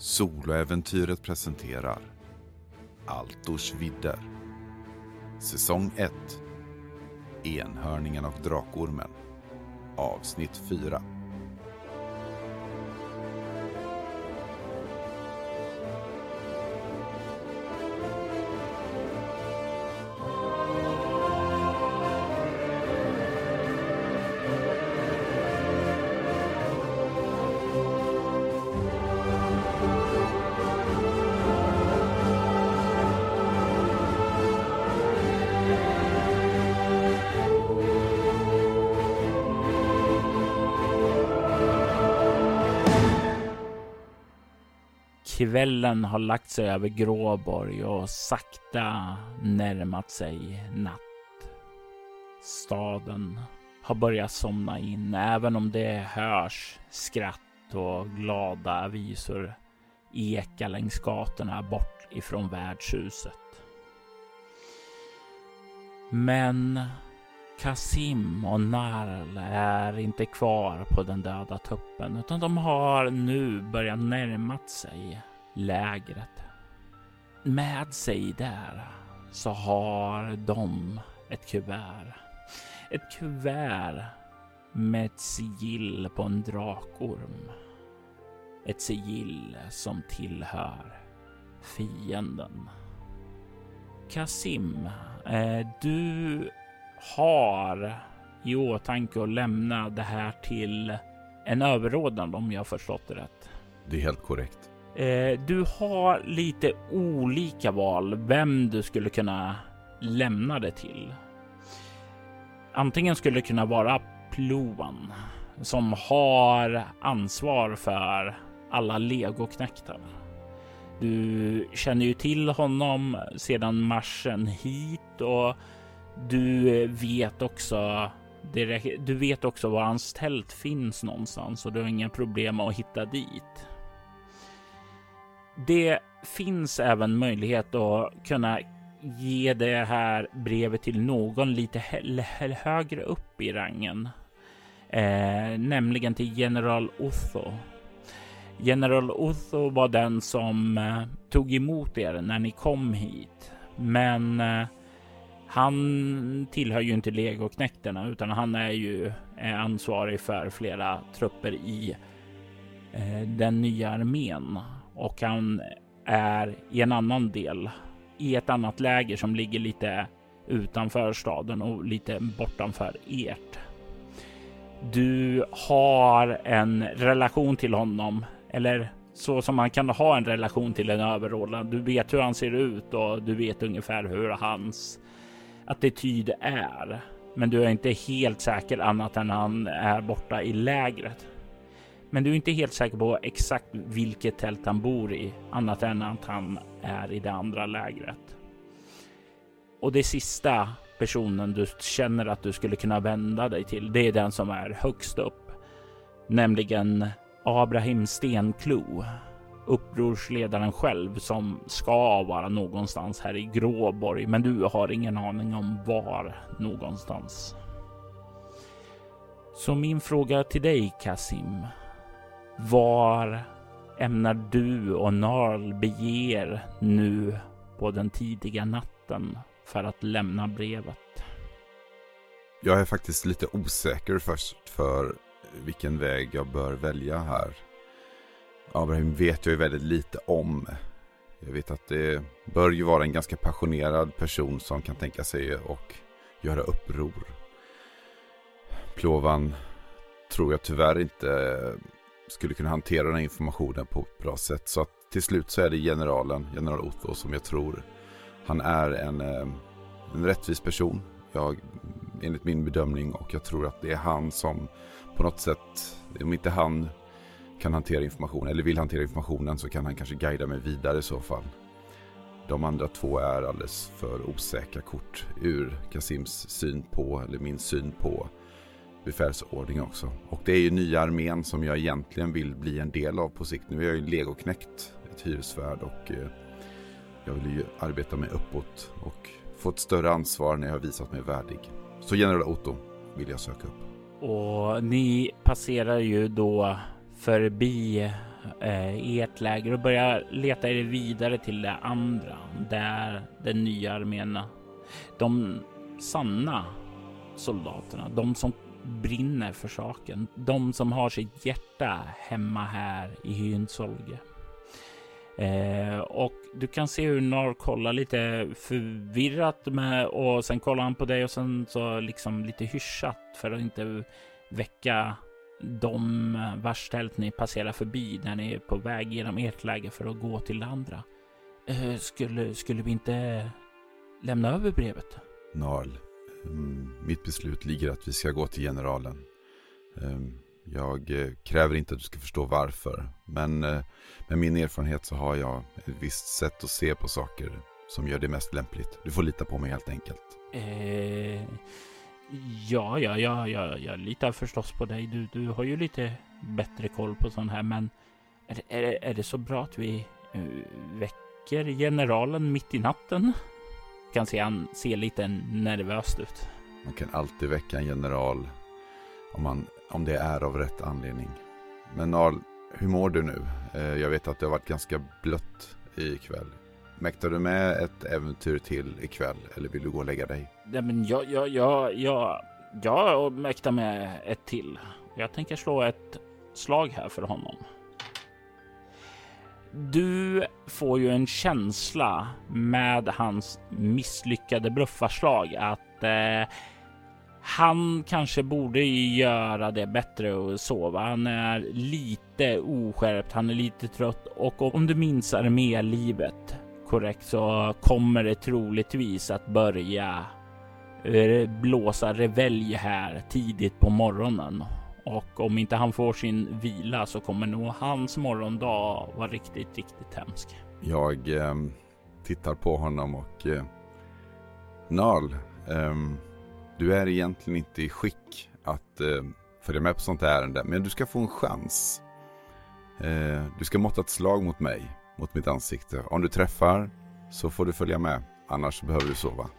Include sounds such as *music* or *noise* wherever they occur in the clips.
Soloäventyret presenterar Altors vidder. Säsong 1 Enhörningen och Drakormen. Avsnitt 4 Kvällen har lagt sig över Gråborg och sakta närmat sig natt. Staden har börjat somna in, även om det hörs skratt och glada visor eka längs gatorna bort ifrån värdshuset. Men Kasim och Narl är inte kvar på den döda tuppen utan de har nu börjat närma sig lägret. Med sig där så har de ett kuvert. Ett kuvert med ett sigill på en drakorm. Ett sigill som tillhör fienden. Kasim, eh, du har i åtanke att lämna det här till en överordnad om jag förstått det rätt. Det är helt korrekt. Eh, du har lite olika val vem du skulle kunna lämna det till. Antingen skulle det kunna vara Ploan som har ansvar för alla legoknäktar. Du känner ju till honom sedan marschen hit och du vet också du vet också var hans tält finns någonstans och du har inga problem att hitta dit. Det finns även möjlighet att kunna ge det här brevet till någon lite högre upp i rangen, eh, nämligen till general Otho. General Otho var den som eh, tog emot er när ni kom hit, men eh, han tillhör ju inte legoknäkterna utan han är ju eh, ansvarig för flera trupper i eh, den nya armén och han är i en annan del i ett annat läger som ligger lite utanför staden och lite bortanför ert. Du har en relation till honom eller så som man kan ha en relation till en överordnad. Du vet hur han ser ut och du vet ungefär hur hans attityd är. Men du är inte helt säker annat än han är borta i lägret. Men du är inte helt säker på exakt vilket tält han bor i, annat än att han är i det andra lägret. Och det sista personen du känner att du skulle kunna vända dig till, det är den som är högst upp, nämligen Abraham Stenklo, upprorsledaren själv som ska vara någonstans här i Gråborg, men du har ingen aning om var någonstans. Så min fråga till dig Kasim var ämnar du och Narl bege er nu på den tidiga natten för att lämna brevet? Jag är faktiskt lite osäker först för vilken väg jag bör välja här. Abraham vet jag ju väldigt lite om. Jag vet att det bör ju vara en ganska passionerad person som kan tänka sig att göra uppror. Plovan tror jag tyvärr inte skulle kunna hantera den här informationen på ett bra sätt. Så att till slut så är det generalen, general Otto, som jag tror han är en, eh, en rättvis person. Jag, enligt min bedömning och jag tror att det är han som på något sätt, om inte han kan hantera informationen eller vill hantera informationen så kan han kanske guida mig vidare i så fall. De andra två är alldeles för osäkra kort ur Kasims syn på, eller min syn på befälsordning också. Och det är ju nya armén som jag egentligen vill bli en del av på sikt. Nu är jag ju legoknäckt, ett hyresvärd och eh, jag vill ju arbeta mig uppåt och få ett större ansvar när jag har visat mig värdig. Så general Otto vill jag söka upp. Och ni passerar ju då förbi eh, ert läger och börjar leta er vidare till det andra där den nya armén, de sanna soldaterna, de som brinner för saken, de som har sitt hjärta hemma här i Hynsolge. Eh, och du kan se hur Nar kollar lite förvirrat med och sen kollar han på dig och sen så liksom lite hyschat för att inte väcka de vars tält ni passerar förbi när ni är på väg genom ert läge för att gå till det andra. Eh, skulle, skulle vi inte lämna över brevet? Narl, Mm, mitt beslut ligger att vi ska gå till generalen. Ehm, jag eh, kräver inte att du ska förstå varför, men eh, med min erfarenhet så har jag ett visst sätt att se på saker som gör det mest lämpligt. Du får lita på mig helt enkelt. Eh, ja, ja, ja, ja, jag litar förstås på dig. Du, du har ju lite bättre koll på sånt här, men är, är, är det så bra att vi eh, väcker generalen mitt i natten? Kan se han ser lite nervöst ut. Man kan alltid väcka en general om, man, om det är av rätt anledning. Men Narl, hur mår du nu? Eh, jag vet att det har varit ganska blött ikväll. Mäktar du med ett äventyr till ikväll eller vill du gå och lägga dig? Nej, men jag, jag, jag, jag, jag mäktar med ett till. Jag tänker slå ett slag här för honom. Du får ju en känsla med hans misslyckade bluffarslag att eh, han kanske borde göra det bättre och sova. Han är lite oskärpt, han är lite trött och om du minns armélivet korrekt så kommer det troligtvis att börja eh, blåsa revelj här tidigt på morgonen. Och om inte han får sin vila så kommer nog hans morgondag vara riktigt, riktigt hemsk. Jag eh, tittar på honom och eh, Nal, eh, du är egentligen inte i skick att eh, följa med på sånt här ärende, men du ska få en chans. Eh, du ska måtta ett slag mot mig, mot mitt ansikte. Om du träffar så får du följa med, annars behöver du sova.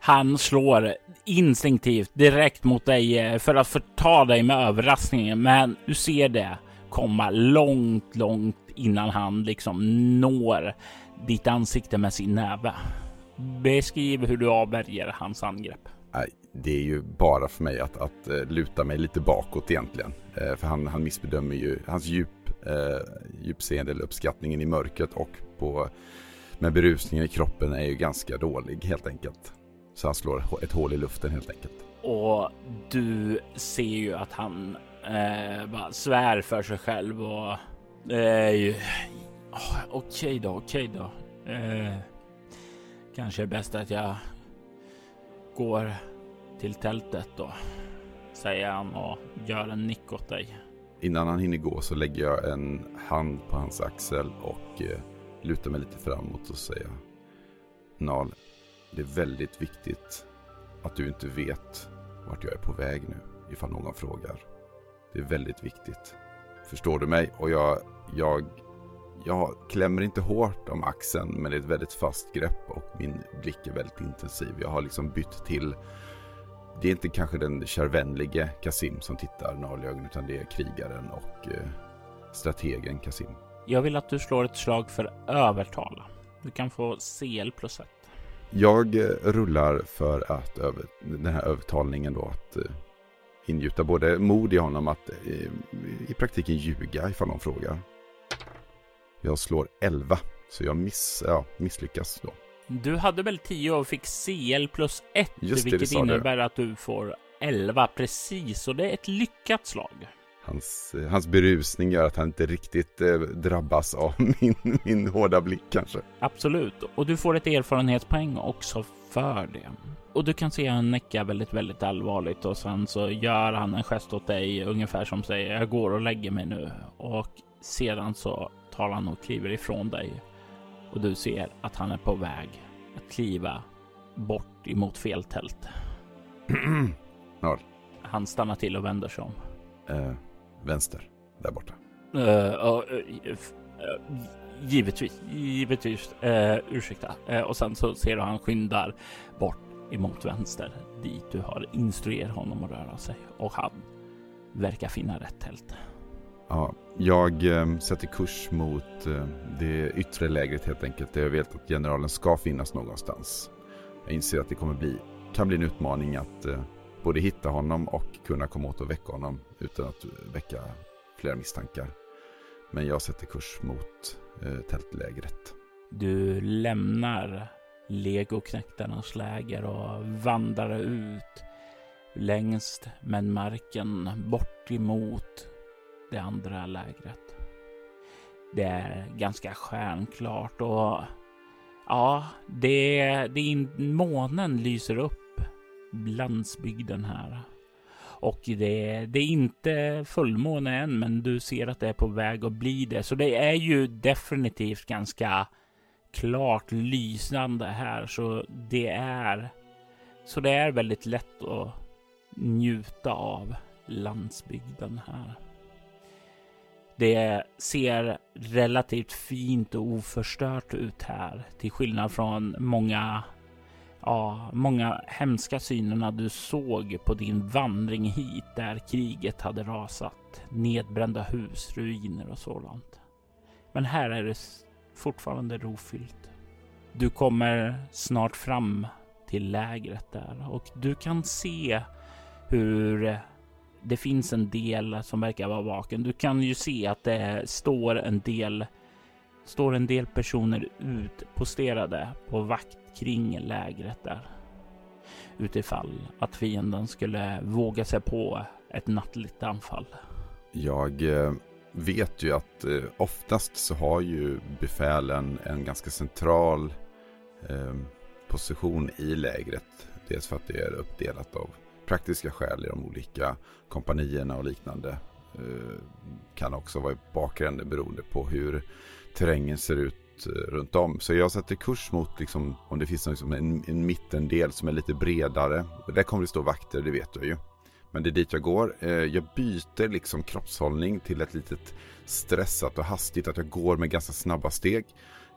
Han slår instinktivt direkt mot dig eh, för att förta dig med överraskningen, men du ser det komma långt, långt innan han liksom når ditt ansikte med sin näve. Beskriv hur du avvärjer hans angrepp. Det är ju bara för mig att, att eh, luta mig lite bakåt egentligen. Eh, för han, han missbedömer ju hans djup, uh, djupseende eller uppskattningen i mörkret och på, med berusningen i kroppen är ju ganska dålig helt enkelt. Så han slår ett hål i luften helt enkelt. Och du ser ju att han eh, bara svär för sig själv och eh, oh, okej då, okej då. Eh, kanske är bäst att jag går till tältet då, säger han och gör en nick åt dig. Innan han hinner gå så lägger jag en hand på hans axel och eh, lutar mig lite framåt och säger Nal, det är väldigt viktigt att du inte vet vart jag är på väg nu ifall någon frågar. Det är väldigt viktigt. Förstår du mig? Och jag, jag, jag klämmer inte hårt om axeln men det är ett väldigt fast grepp och min blick är väldigt intensiv. Jag har liksom bytt till det är inte kanske den kärvänlige Kasim som tittar Narl i utan det är krigaren och eh, strategen Kasim. Jag vill att du slår ett slag för övertala. Du kan få CL plus 1. Jag eh, rullar för att över, den här övertalningen då att eh, ingjuta både mod i honom att eh, i praktiken ljuga ifall någon frågar. Jag slår 11 så jag miss, ja, misslyckas då. Du hade väl 10 och fick CL plus 1, Just det, vilket det du. innebär att du får 11 precis och det är ett lyckat slag. Hans, eh, hans berusning gör att han inte riktigt eh, drabbas av *laughs* min, min hårda blick kanske. Absolut, och du får ett erfarenhetspoäng också för det. Och du kan se han näcka väldigt, väldigt allvarligt och sen så gör han en gest åt dig ungefär som säger jag går och lägger mig nu och sedan så tar han och kliver ifrån dig och du ser att han är på väg att kliva bort emot fel tält. *clears throat* Narl, Han stannar till och vänder sig om. eh, vänster, där borta. Uh, uh, uh, givetvis, givetvis. Uh, ursäkta. Uh, och sen så ser du han skyndar bort emot vänster dit du har instruerat honom att röra sig och han verkar finna rätt tält. Ja, jag eh, sätter kurs mot eh, det yttre lägret helt enkelt. Där jag vet att generalen ska finnas någonstans. Jag inser att det kommer bli, kan bli en utmaning att eh, både hitta honom och kunna komma åt och väcka honom utan att väcka flera misstankar. Men jag sätter kurs mot eh, tältlägret. Du lämnar legoknäktarnas läger och vandrar ut längs med marken bort emot det andra lägret. Det är ganska stjärnklart och ja, det, det månen lyser upp landsbygden här. Och det, det är inte fullmåne än, men du ser att det är på väg att bli det. Så det är ju definitivt ganska klart lysande här. Så det är, så det är väldigt lätt att njuta av landsbygden här. Det ser relativt fint och oförstört ut här, till skillnad från många ja, många hemska synerna du såg på din vandring hit där kriget hade rasat. Nedbrända hus, ruiner och sådant. Men här är det fortfarande rofyllt. Du kommer snart fram till lägret där och du kan se hur det finns en del som verkar vara vaken. Du kan ju se att det står en del står en del personer utposterade på vakt kring lägret där. Utifall att fienden skulle våga sig på ett nattligt anfall. Jag eh, vet ju att eh, oftast så har ju befälen en ganska central eh, position i lägret. Dels för att det är uppdelat av praktiska skäl i de olika kompanierna och liknande. Kan också vara i bakgrunden beroende på hur terrängen ser ut Eh, runt om. Så jag sätter kurs mot liksom, om det finns liksom en, en mittendel som är lite bredare. Där kommer det stå vakter, det vet jag ju. Men det är dit jag går. Eh, jag byter liksom kroppshållning till ett litet stressat och hastigt. Att jag går med ganska snabba steg.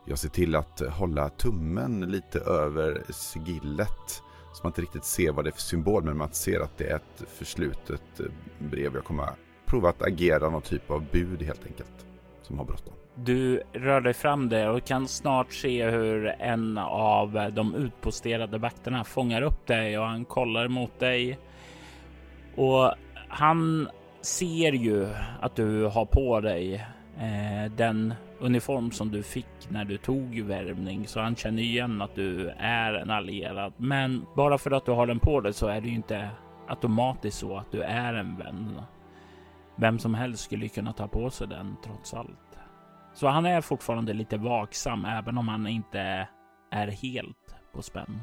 Jag ser till att hålla tummen lite över sigillet. Så man inte riktigt ser vad det är för symbol. Men man ser att det är ett förslutet eh, brev. Jag kommer prova att agera någon typ av bud helt enkelt. Som har bråttom. Du rör dig fram där och kan snart se hur en av de utposterade vakterna fångar upp dig och han kollar mot dig. Och han ser ju att du har på dig eh, den uniform som du fick när du tog värvning, så han känner igen att du är en allierad. Men bara för att du har den på dig så är det ju inte automatiskt så att du är en vän. Vem som helst skulle kunna ta på sig den trots allt. Så han är fortfarande lite vaksam, även om han inte är helt på spänn.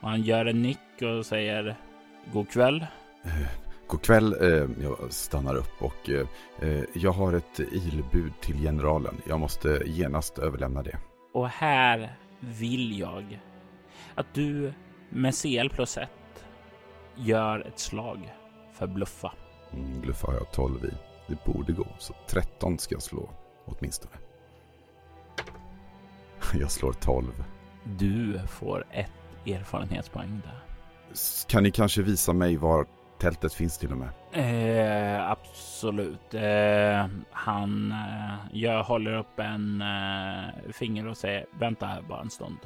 Och han gör en nick och säger god kväll. Eh, god kväll. Eh, jag stannar upp och eh, jag har ett ilbud till generalen. Jag måste genast överlämna det. Och här vill jag att du med CL plus 1 gör ett slag för bluffa. Mm, har jag 12 i. Det borde gå, så 13 ska jag slå åtminstone. *laughs* Jag slår 12. Du får ett erfarenhetspoäng där. Kan ni kanske visa mig var tältet finns till och med? Eh, absolut. Eh, han, eh, jag håller upp en eh, finger och säger vänta här bara en stund.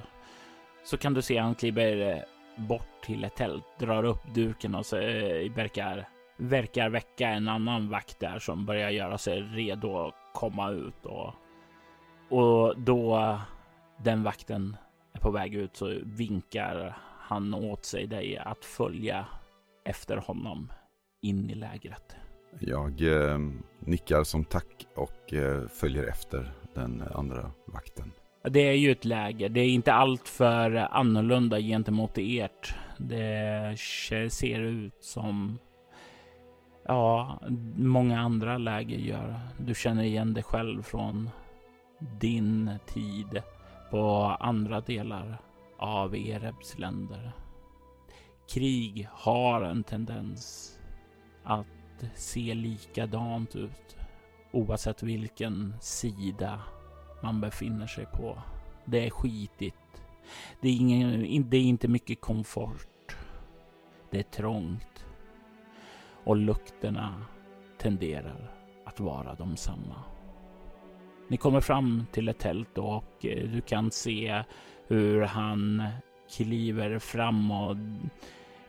Så kan du se han kliver eh, bort till ett tält, drar upp duken och så, eh, verkar, verkar väcka en annan vakt där som börjar göra sig redo att komma ut och, och då den vakten är på väg ut så vinkar han åt sig dig att följa efter honom in i lägret. Jag eh, nickar som tack och eh, följer efter den andra vakten. Det är ju ett läger. Det är inte allt för annorlunda gentemot ert. Det ser ut som ja, många andra läger gör. Du känner igen det själv från din tid på andra delar av Erebs länder. Krig har en tendens att se likadant ut oavsett vilken sida man befinner sig på. Det är skitigt. Det är, ingen, det är inte mycket komfort. Det är trångt och lukterna tenderar att vara de samma. Ni kommer fram till ett tält och eh, du kan se hur han kliver fram och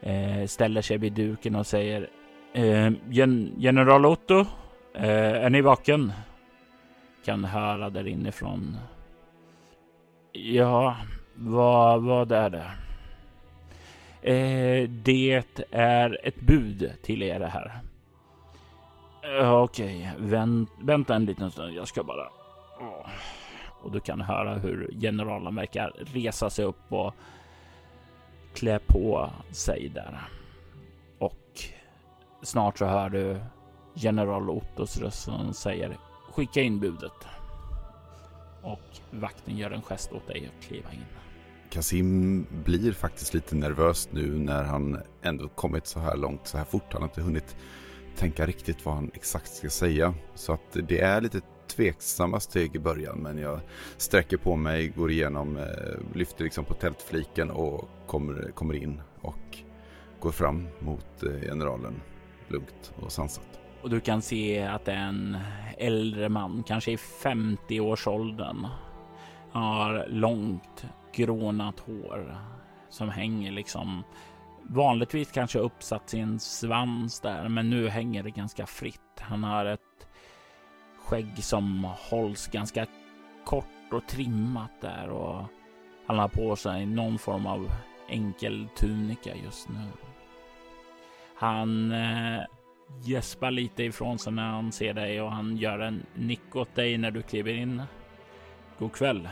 eh, ställer sig vid duken och säger eh, Gen General Otto, är ni vaken? Kan höra där inifrån. Ja, vad, vad är det? Eh, det är ett bud till er här. Eh, okej, vänt, vänta en liten stund. Jag ska bara... Oh. Och du kan höra hur generalen verkar resa sig upp och klä på sig där. Och snart så hör du general Ottos röst som säger skicka in budet. Och vakten gör en gest åt dig att kliva in. Kasim blir faktiskt lite nervös nu när han ändå kommit så här långt så här fort. Han har inte hunnit tänka riktigt vad han exakt ska säga. Så att det är lite tveksamma steg i början men jag sträcker på mig, går igenom, eh, lyfter liksom på tältfliken och kommer, kommer in och går fram mot eh, generalen lugnt och sansat. Och du kan se att det är en äldre man, kanske i 50-årsåldern. Har långt grånat hår som hänger liksom vanligtvis kanske uppsatt sin svans där, men nu hänger det ganska fritt. Han har ett skägg som hålls ganska kort och trimmat där och han har på sig någon form av enkel tunika just nu. Han eh, gäspar lite ifrån sig när han ser dig och han gör en nick åt dig när du kliver in. God kväll.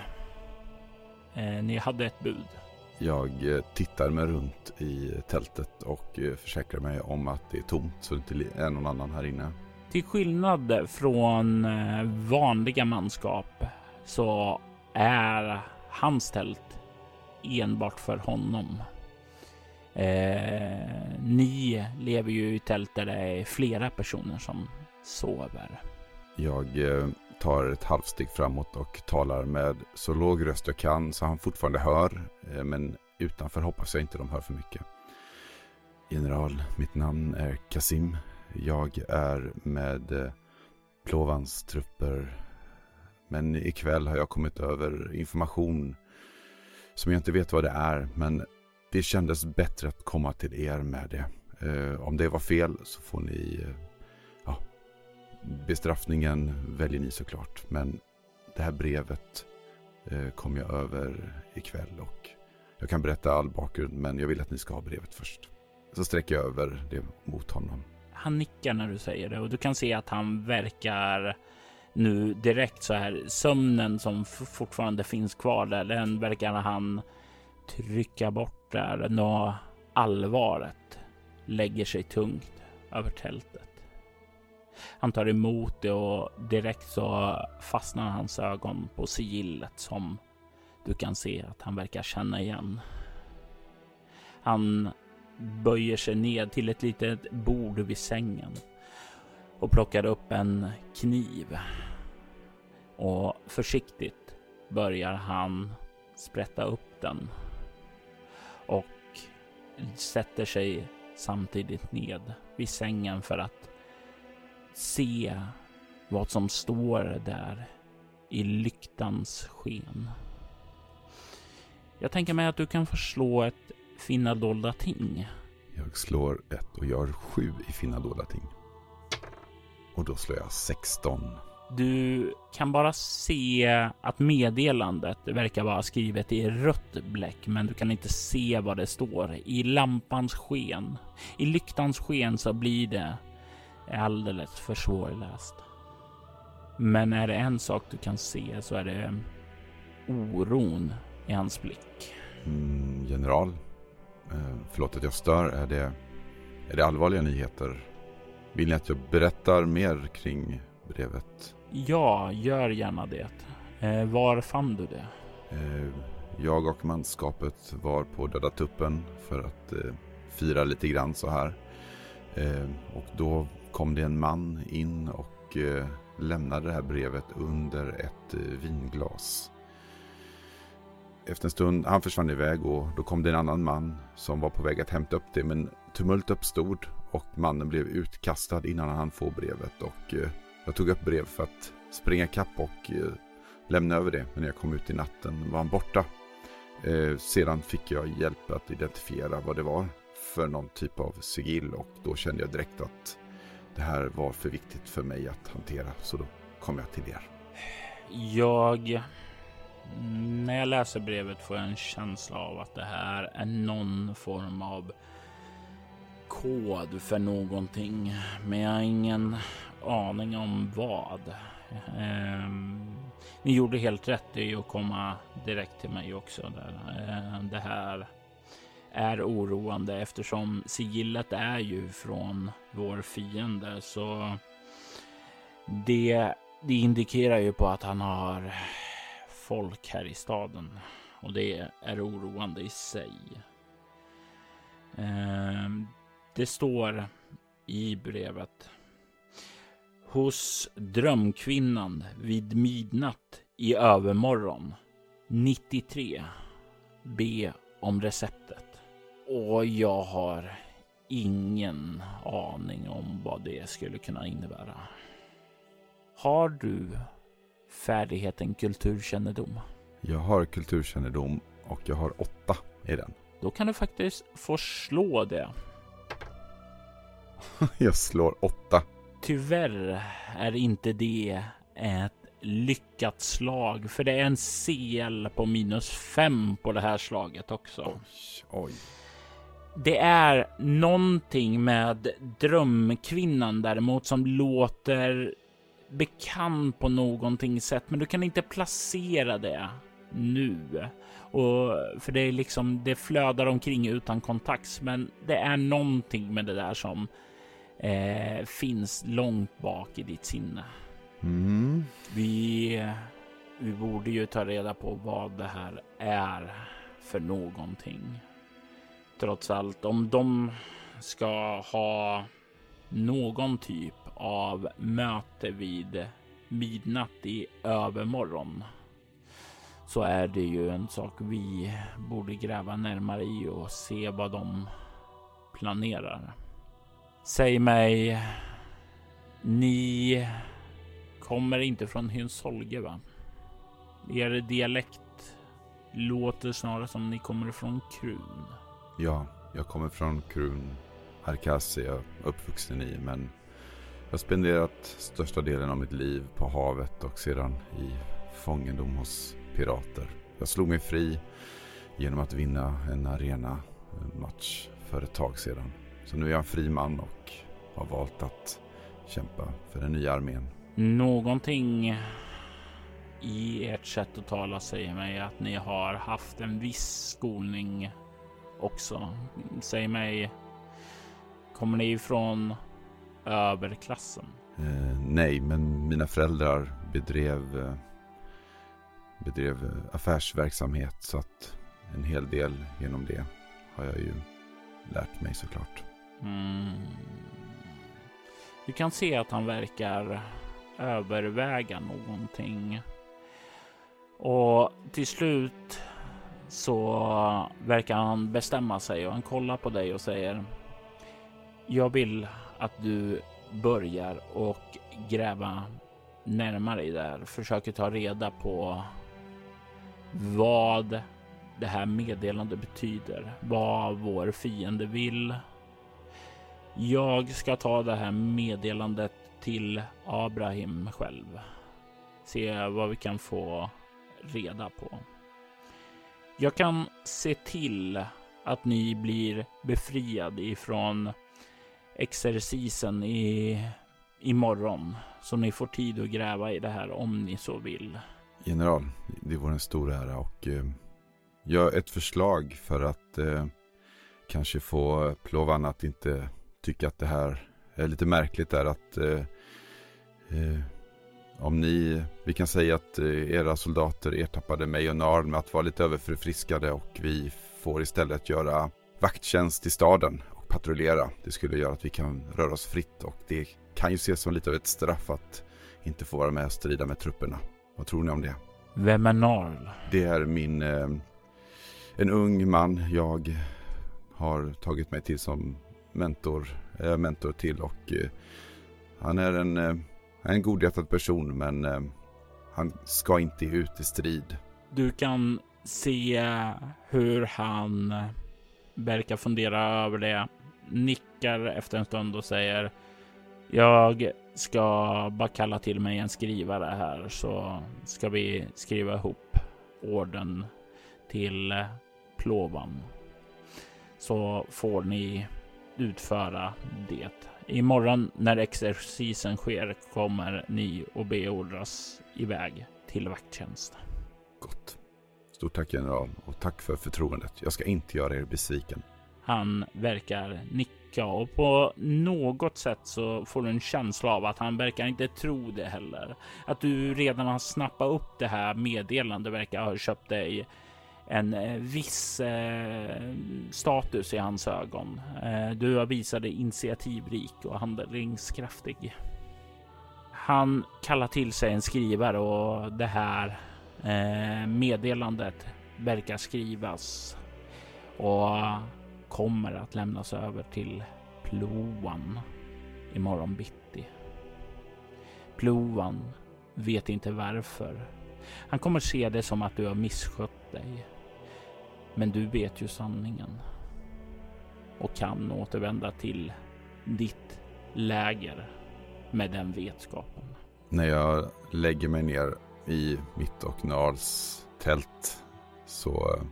Eh, ni hade ett bud. Jag eh, tittar mig runt i tältet och eh, försäkrar mig om att det är tomt så det inte är någon annan här inne. Till skillnad från vanliga manskap så är hans tält enbart för honom. Eh, ni lever ju i tält där det är flera personer som sover. Jag tar ett halvsteg framåt och talar med så låg röst jag kan så han fortfarande hör. Eh, men utanför hoppas jag inte de hör för mycket. General, mitt namn är Kasim. Jag är med eh, Plovans trupper. Men ikväll har jag kommit över information som jag inte vet vad det är. Men det kändes bättre att komma till er med det. Eh, om det var fel så får ni... Bestraffningen väljer ni såklart. Men det här brevet eh, kom jag över ikväll och jag kan berätta all bakgrund men jag vill att ni ska ha brevet först. Så sträcker jag över det mot honom han nickar när du säger det och du kan se att han verkar nu direkt så här sömnen som fortfarande finns kvar där. Den verkar han trycka bort där. Nå allvaret lägger sig tungt över tältet. Han tar emot det och direkt så fastnar hans ögon på sigillet som du kan se att han verkar känna igen. Han böjer sig ned till ett litet bord vid sängen och plockar upp en kniv. Och försiktigt börjar han sprätta upp den och sätter sig samtidigt ned vid sängen för att se vad som står där i lyktans sken. Jag tänker mig att du kan förslå ett finna dolda ting. Jag slår ett och gör sju i finna dolda ting. Och då slår jag 16. Du kan bara se att meddelandet verkar vara skrivet i rött bläck, men du kan inte se vad det står i lampans sken. I lyktans sken så blir det alldeles för svårläst. Men är det en sak du kan se så är det oron i hans blick. Mm, general, Eh, förlåt att jag stör. Är det, är det allvarliga nyheter? Vill ni att jag berättar mer kring brevet? Ja, gör gärna det. Eh, var fann du det? Eh, jag och manskapet var på Döda Tuppen för att fira lite grann så här. och då kom det en man in och eh, lämnade det här brevet under ett eh, vinglas efter en stund, han försvann iväg och då kom det en annan man som var på väg att hämta upp det. Men tumult uppstod och mannen blev utkastad innan han få brevet. Och eh, Jag tog upp brev för att springa kapp och lämna över det. Men när jag kom ut i natten var han borta. Eh, sedan fick jag hjälp att identifiera vad det var för någon typ av sigill och då kände jag direkt att det här var för viktigt för mig att hantera. Så då kom jag till er. Jag... När jag läser brevet får jag en känsla av att det här är någon form av kod för någonting. Men jag har ingen aning om vad. Ehm, ni gjorde helt rätt i att komma direkt till mig också. Där. Ehm, det här är oroande eftersom sigillet är ju från vår fiende. Så det, det indikerar ju på att han har folk här i staden och det är oroande i sig. Ehm, det står i brevet. Hos drömkvinnan vid midnatt i övermorgon 93. Be om receptet. Och jag har ingen aning om vad det skulle kunna innebära. Har du färdigheten kulturkännedom? Jag har kulturkännedom och jag har åtta i den. *laughs* Då kan du faktiskt få slå det. *laughs* jag slår åtta. Tyvärr är inte det ett lyckat slag, för det är en CL på minus fem på det här slaget också. Oj, oj. Det är någonting med drömkvinnan däremot som låter bekant på någonting sätt, men du kan inte placera det nu. Och för det är liksom, det flödar omkring utan kontakt, men det är någonting med det där som eh, finns långt bak i ditt sinne. Mm. Vi, vi borde ju ta reda på vad det här är för någonting. Trots allt, om de ska ha någon typ av möte vid midnatt i övermorgon så är det ju en sak vi borde gräva närmare i och se vad de planerar. Säg mig, ni kommer inte från Hynsholge va? Er dialekt låter snarare som ni kommer från Krun. Ja, jag kommer från Krun. Arkasi är uppvuxen i men jag har spenderat största delen av mitt liv på havet och sedan i fångendom hos pirater. Jag slog mig fri genom att vinna en arena match för ett tag sedan. Så nu är jag en fri man och har valt att kämpa för den nya armén. Någonting i ert sätt att tala säger mig att ni har haft en viss skolning också. Säg mig, kommer ni ifrån överklassen? Eh, nej, men mina föräldrar bedrev, eh, bedrev affärsverksamhet så att en hel del genom det har jag ju lärt mig såklart. Mm. Du kan se att han verkar överväga någonting. Och till slut så verkar han bestämma sig och han kollar på dig och säger Jag vill att du börjar och gräva närmare i det här. Försöker ta reda på vad det här meddelandet betyder. Vad vår fiende vill. Jag ska ta det här meddelandet till Abraham själv. Se vad vi kan få reda på. Jag kan se till att ni blir befriad ifrån exercisen i imorgon så ni får tid att gräva i det här om ni så vill. General, det vore en stor ära och eh, jag ett förslag för att eh, kanske få Plovan att inte tycka att det här är lite märkligt är att eh, eh, om ni, vi kan säga att eh, era soldater ertappade mig och Narn med att vara lite överförfriskade och vi får istället göra vakttjänst i staden och patrullera. Det skulle göra att vi kan röra oss fritt och det kan ju ses som lite av ett straff att inte få vara med och strida med trupperna. Vad tror ni om det? Vem är Narl? Det är min, eh, en ung man jag har tagit mig till som mentor, eh, mentor till och eh, han är en, eh, han är en godhjärtad person men eh, han ska inte ut i strid. Du kan se hur han verkar fundera över det, nickar efter en stund och säger jag ska bara kalla till mig en skrivare här så ska vi skriva ihop orden till Plåvan. Så får ni utföra det. Imorgon när exercisen sker kommer ni och beordras iväg till vakttjänst. Gott. Stort tack general och tack för förtroendet. Jag ska inte göra er besviken. Han verkar nicka och på något sätt så får du en känsla av att han verkar inte tro det heller. Att du redan har snappat upp det här meddelandet verkar ha köpt dig en eh, viss eh, status i hans ögon. Eh, du har visat dig initiativrik och handlingskraftig. Han kallar till sig en skrivare och det här eh, meddelandet verkar skrivas och kommer att lämnas över till Ploan imorgon bitti. Ploan vet inte varför. Han kommer se det som att du har misskött dig. Men du vet ju sanningen och kan återvända till ditt läger med den vetskapen. När jag lägger mig ner i mitt och Nals tält så eh,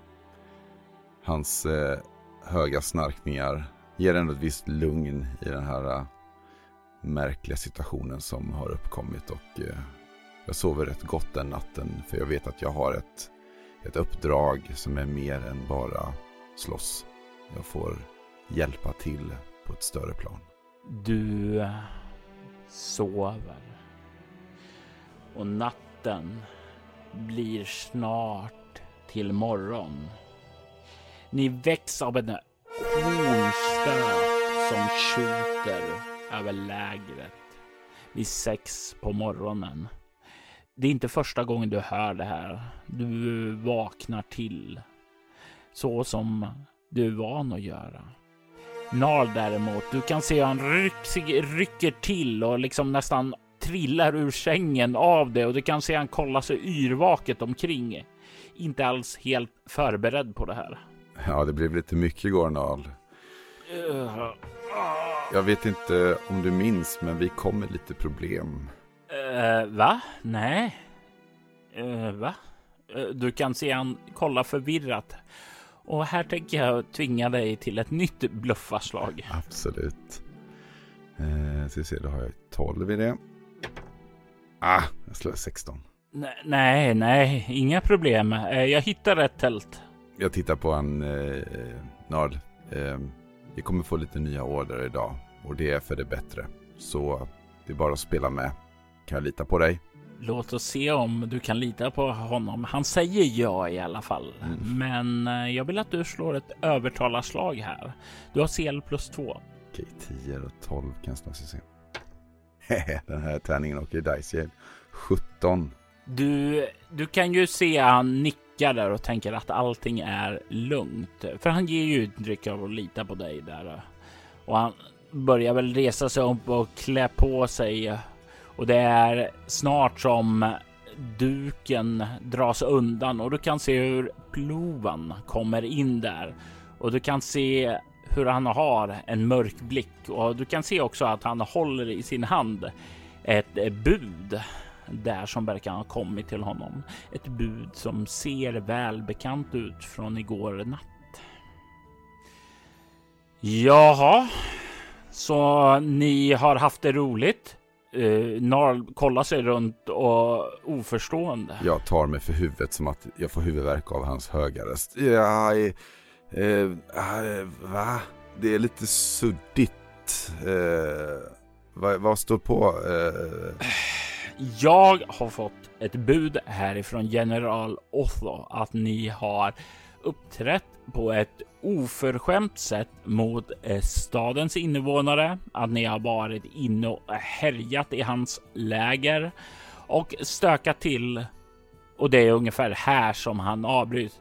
hans eh, höga snarkningar ger ändå ett visst lugn i den här eh, märkliga situationen som har uppkommit och eh, jag sover rätt gott den natten för jag vet att jag har ett, ett uppdrag som är mer än bara slåss. Jag får hjälpa till på ett större plan. Du eh, sover och natten blir snart till morgon. Ni väcks av en hornstöt som skjuter över lägret vid sex på morgonen. Det är inte första gången du hör det här. Du vaknar till så som du är van att göra. Nar däremot, du kan se hur han ryck, rycker till och liksom nästan trillar ur sängen av det och du kan se han kollar sig yrvaket omkring. Inte alls helt förberedd på det här. Ja, det blev lite mycket igår Nal. Jag vet inte om du minns, men vi kom med lite problem. Uh, va? Nej. Uh, va? Uh, du kan se han kolla förvirrat. Och här tänker jag tvinga dig till ett nytt bluffarslag. Absolut. Eh, ska vi se, då har jag 12 i det. Ah, jag slår 16. nej, nej, inga problem. Jag hittar ett tält jag tittar på en eh, Nard. Eh, vi kommer få lite nya order idag och det är för det bättre. Så det är bara att spela med. Kan jag lita på dig? Låt oss se om du kan lita på honom. Han säger ja i alla fall. Mm. Men eh, jag vill att du slår ett övertalarslag här. Du har CL plus 2. Okej, 10 och 12 kan jag snart se. Den här tärningen åker i Dice 17. Du, du kan ju se han nickar där och tänker att allting är lugnt. För han ger ju uttryck av att lita på dig där. Och han börjar väl resa sig upp och klä på sig. Och det är snart som duken dras undan och du kan se hur plovan kommer in där. Och du kan se hur han har en mörk blick och du kan se också att han håller i sin hand ett bud där som verkar ha kommit till honom. Ett bud som ser välbekant ut från igår natt. Jaha, så ni har haft det roligt? Uh, Narl kollar sig runt och oförstående. Jag tar mig för huvudet som att jag får huvudvärk av hans höga röst. Ja, uh, uh, va? Det är lite suddigt. Uh, vad, vad står på? Jag har fått ett bud härifrån general Otho att ni har uppträtt på ett oförskämt sätt mot eh, stadens invånare, att ni har varit inne och härjat i hans läger och stökat till. Och det är ungefär här som han avbryts.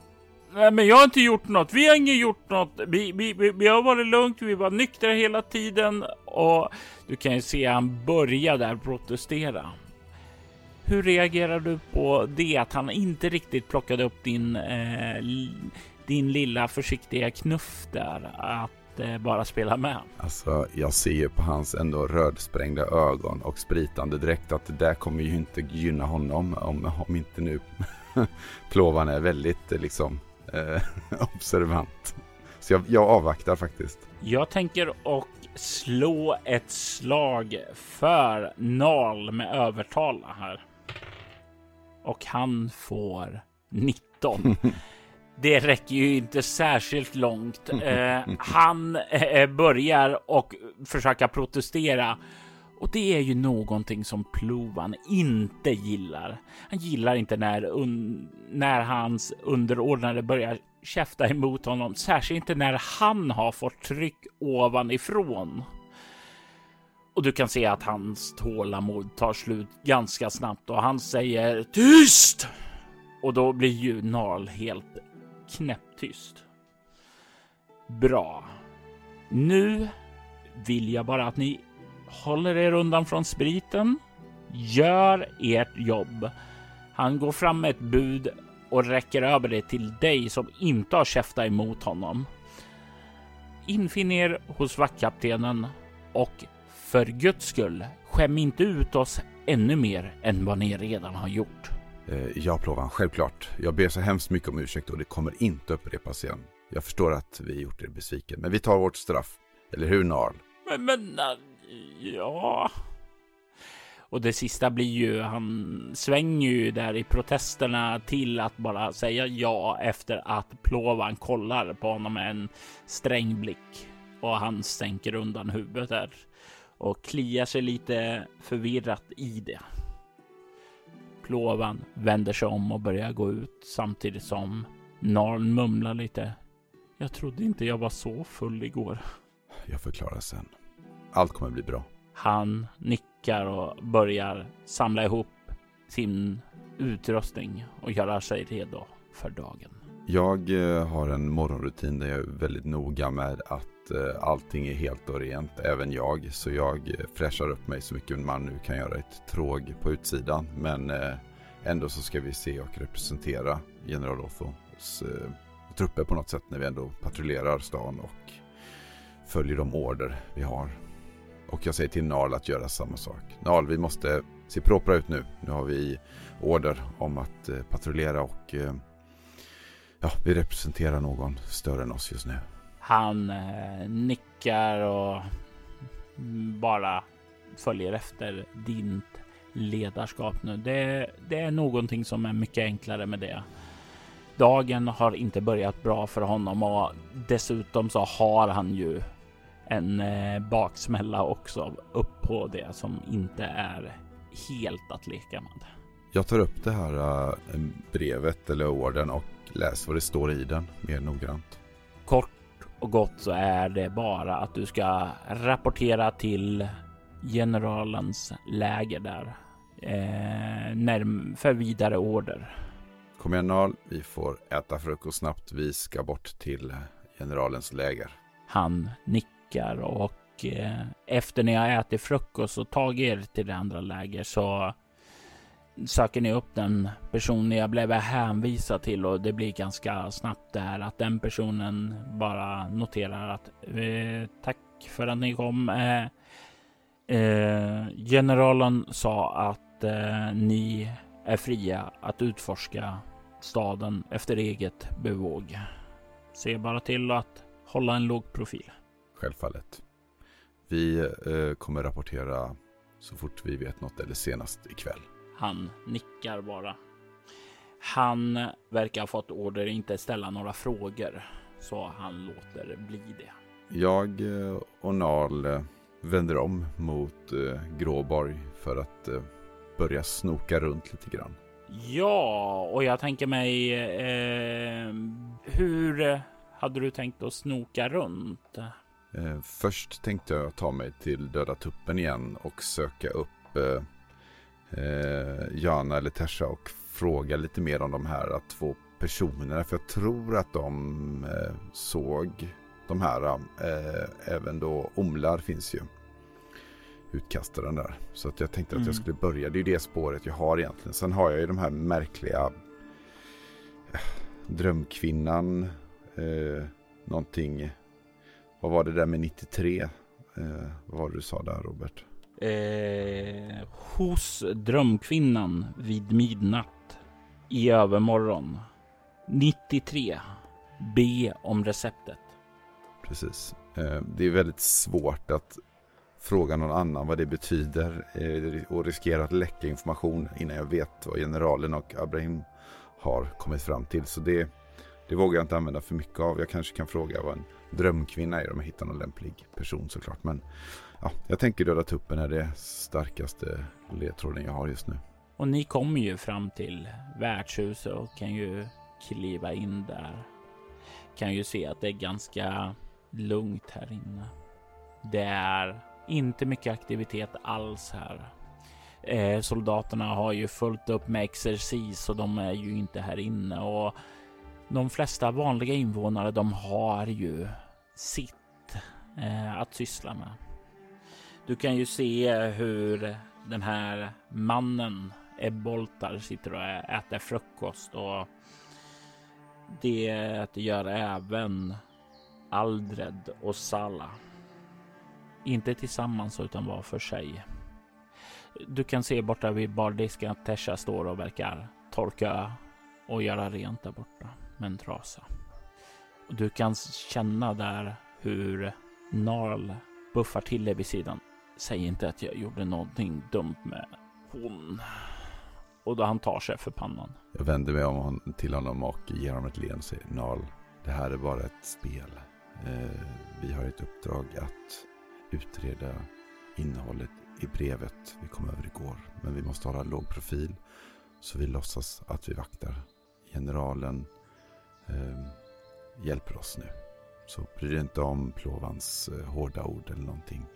Nej, men jag har inte gjort något. Vi har inte gjort något. Vi, vi, vi, vi har varit lugnt. Vi var nyktra hela tiden och du kan ju se han börja där protestera. Hur reagerar du på det att han inte riktigt plockade upp din, eh, din lilla försiktiga knuff där att eh, bara spela med? Alltså, jag ser ju på hans ändå rödsprängda ögon och spritande dräkt att det där kommer ju inte gynna honom om, om inte nu *laughs* plåvan är väldigt eh, liksom eh, *laughs* observant. Så jag, jag avvaktar faktiskt. Jag tänker och slå ett slag för Nal med övertala här. Och han får 19. *laughs* Det räcker ju inte särskilt långt. Eh, han eh, eh, börjar och försöka protestera och det är ju någonting som Plovan inte gillar. Han gillar inte när, un när hans underordnade börjar käfta emot honom, särskilt inte när han har fått tryck ovanifrån. Och du kan se att hans tålamod tar slut ganska snabbt och han säger tyst! Och då blir ju Narl helt knäpptyst. Bra. Nu vill jag bara att ni håller er undan från spriten. Gör ert jobb. Han går fram med ett bud och räcker över det till dig som inte har käftat emot honom. Infinn er hos vaktkaptenen och för guds skull, skäm inte ut oss ännu mer än vad ni redan har gjort. Eh, ja, Plovan, självklart. Jag ber så hemskt mycket om ursäkt och det kommer inte upprepas igen. Jag förstår att vi gjort er besviken, men vi tar vårt straff. Eller hur, Narl? Men, men Ja. Och det sista blir ju, han svänger ju där i protesterna till att bara säga ja efter att Plovan kollar på honom med en sträng blick och han sänker undan huvudet där och kliar sig lite förvirrat i det. Plovan vänder sig om och börjar gå ut samtidigt som Narn mumlar lite. Jag trodde inte jag var så full igår. Jag förklarar sen. Allt kommer bli bra. Han nickar och börjar samla ihop sin utrustning och göra sig redo för dagen. Jag eh, har en morgonrutin där jag är väldigt noga med att eh, allting är helt och rent, även jag. Så jag fräschar upp mig så mycket man nu kan göra ett tråg på utsidan. Men eh, ändå så ska vi se och representera general Othos eh, trupper på något sätt när vi ändå patrullerar stan och följer de order vi har. Och jag säger till NAL att göra samma sak. NAL, vi måste se propra ut nu. Nu har vi order om att eh, patrullera och eh, ja, vi representerar någon större än oss just nu. Han eh, nickar och bara följer efter ditt ledarskap nu. Det, det är någonting som är mycket enklare med det. Dagen har inte börjat bra för honom och dessutom så har han ju en eh, baksmälla också upp på det som inte är helt att leka med. Jag tar upp det här uh, brevet eller orden och läser vad det står i den mer noggrant. Kort och gott så är det bara att du ska rapportera till generalens läger där eh, för vidare order. Kom igen Nal, vi får äta frukost snabbt. Vi ska bort till generalens läger. Han nickar nickar och eh, efter ni har ätit frukost och tagit er till det andra läger så söker ni upp den personen jag blev hänvisad till och det blir ganska snabbt det här att den personen bara noterar att eh, tack för att ni kom. Eh, eh, generalen sa att eh, ni är fria att utforska staden efter eget bevåg. Se bara till att hålla en låg profil självfallet. Vi eh, kommer rapportera så fort vi vet något eller senast ikväll. Han nickar bara. Han verkar ha fått order inte ställa några frågor, så han låter bli det. Jag eh, och Nal eh, vänder om mot eh, Gråborg för att börja snoka runt lite grann. Ja, och jag tänker mig eh, hur hade du tänkt att snoka runt? Eh, först tänkte jag ta mig till Döda Tuppen igen och söka upp eh, eh, Jana eller Tesha och fråga lite mer om de här två personerna. För jag tror att de eh, såg de här. Eh, även då Omlar finns ju. Utkastaren där. Så att jag tänkte att jag mm. skulle börja. Det är ju det spåret jag har egentligen. Sen har jag ju de här märkliga eh, Drömkvinnan. Eh, någonting. Vad var det där med 93? Eh, vad var det du sa där Robert? Eh, hos Drömkvinnan vid midnatt i övermorgon 93. Be om receptet. Precis. Eh, det är väldigt svårt att fråga någon annan vad det betyder eh, och riskera att läcka information innan jag vet vad generalen och Abraham har kommit fram till. Så det, det vågar jag inte använda för mycket av. Jag kanske kan fråga vad en drömkvinna är om jag hittar någon lämplig person såklart. Men ja, jag tänker döda tuppen är det starkaste ledtråden jag har just nu. Och ni kommer ju fram till värdshuset och kan ju kliva in där. Kan ju se att det är ganska lugnt här inne. Det är inte mycket aktivitet alls här. Eh, soldaterna har ju fullt upp med exercis och de är ju inte här inne och de flesta vanliga invånare de har ju sitt eh, att syssla med. Du kan ju se hur den här mannen Ebboltar sitter och äter frukost och det gör även Aldred och Sala. Inte tillsammans utan var för sig. Du kan se borta vid bardisken att Tesha står och verkar torka och göra rent där borta med en trasa. Du kan känna där hur Narl buffar till dig vid sidan. Säg inte att jag gjorde någonting dumt med hon. Och då han tar sig för pannan. Jag vänder mig om till honom och ger honom ett leende och säger Nal. det här är bara ett spel. Eh, vi har ett uppdrag att utreda innehållet i brevet vi kom över igår. Men vi måste hålla låg profil. Så vi låtsas att vi vaktar. Generalen eh, hjälper oss nu. Så bry dig inte om Plovans eh, hårda ord eller någonting.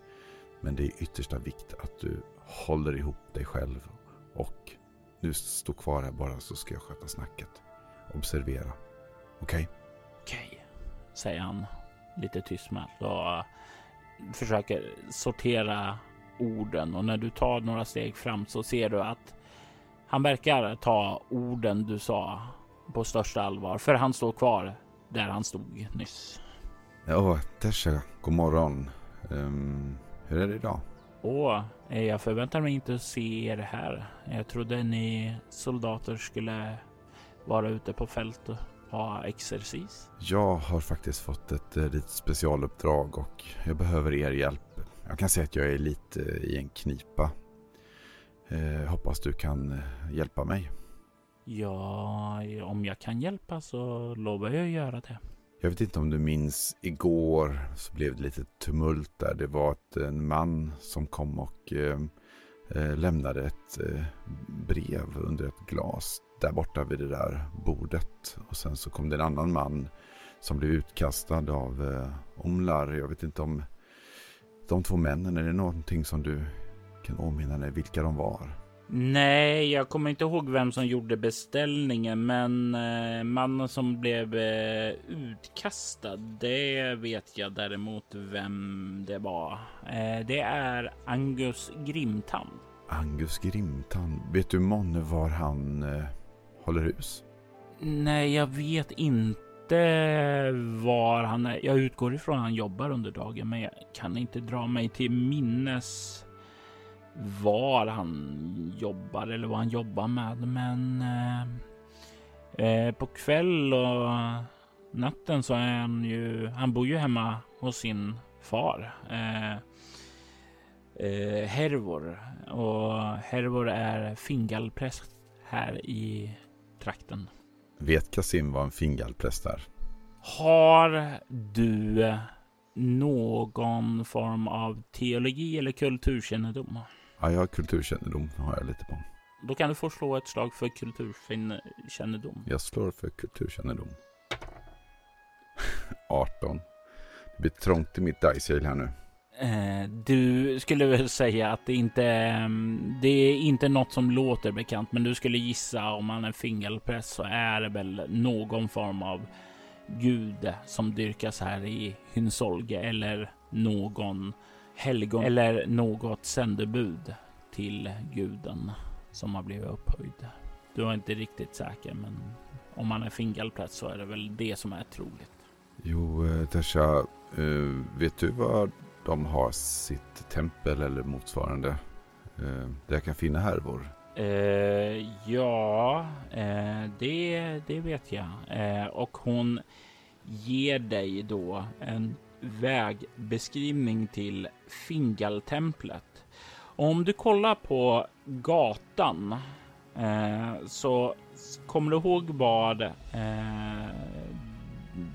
Men det är yttersta vikt att du håller ihop dig själv. Och nu stå kvar här bara så ska jag sköta snacket. Observera. Okej? Okay? Okej, okay, säger han lite tystmätt och försöker sortera orden. Och när du tar några steg fram så ser du att han verkar ta orden du sa på största allvar. För han står kvar där han stod nyss. Ja, Tesha, god morgon. Um, hur är det idag? Åh, jag förväntar mig inte att se er här. Jag trodde ni soldater skulle vara ute på fält och ha exercis. Jag har faktiskt fått ett eh, litet specialuppdrag och jag behöver er hjälp. Jag kan säga att jag är lite i en knipa. Eh, hoppas du kan eh, hjälpa mig. Ja, om jag kan hjälpa så lovar jag att göra det. Jag vet inte om du minns igår så blev det lite tumult där. Det var ett, en man som kom och eh, eh, lämnade ett eh, brev under ett glas där borta vid det där bordet. Och sen så kom det en annan man som blev utkastad av eh, Omlar. Jag vet inte om de två männen, är det någonting som du kan åminna dig vilka de var? Nej, jag kommer inte ihåg vem som gjorde beställningen, men eh, mannen som blev eh, utkastad, det vet jag däremot vem det var. Eh, det är Angus Grimtand. Angus Grimtand, vet du månne var han håller hus? Nej, jag vet inte var han är. Jag utgår ifrån att han jobbar under dagen, men jag kan inte dra mig till minnes var han jobbar eller vad han jobbar med. Men eh, eh, på kväll och natten så är han ju, han bor ju hemma hos sin far. Eh, eh, Hervor och Hervor är fingalpräst här i trakten. Vet Kasim vad en fingalpräst är? Har du någon form av teologi eller kulturkännedom? Ja, jag har kulturkännedom. har jag lite på. Då kan du få slå ett slag för kulturkännedom. Jag slår för kulturkännedom. *laughs* 18. Det blir trångt i mitt dice här nu. Eh, du skulle väl säga att det inte mm, det är inte något som låter bekant, men du skulle gissa om man är fingerpress så är det väl någon form av gud som dyrkas här i Hynsolge eller någon helgon eller något sändebud till guden som har blivit upphöjd. Du är inte riktigt säker, men om man är fingerpress så är det väl det som är troligt. Jo, eh, Tesha, eh, vet du var de har sitt tempel eller motsvarande? Eh, där jag kan finna härvor? Uh, ja, uh, det, det vet jag. Uh, och hon ger dig då en vägbeskrivning till Fingaltemplet. Om du kollar på gatan så kommer du ihåg var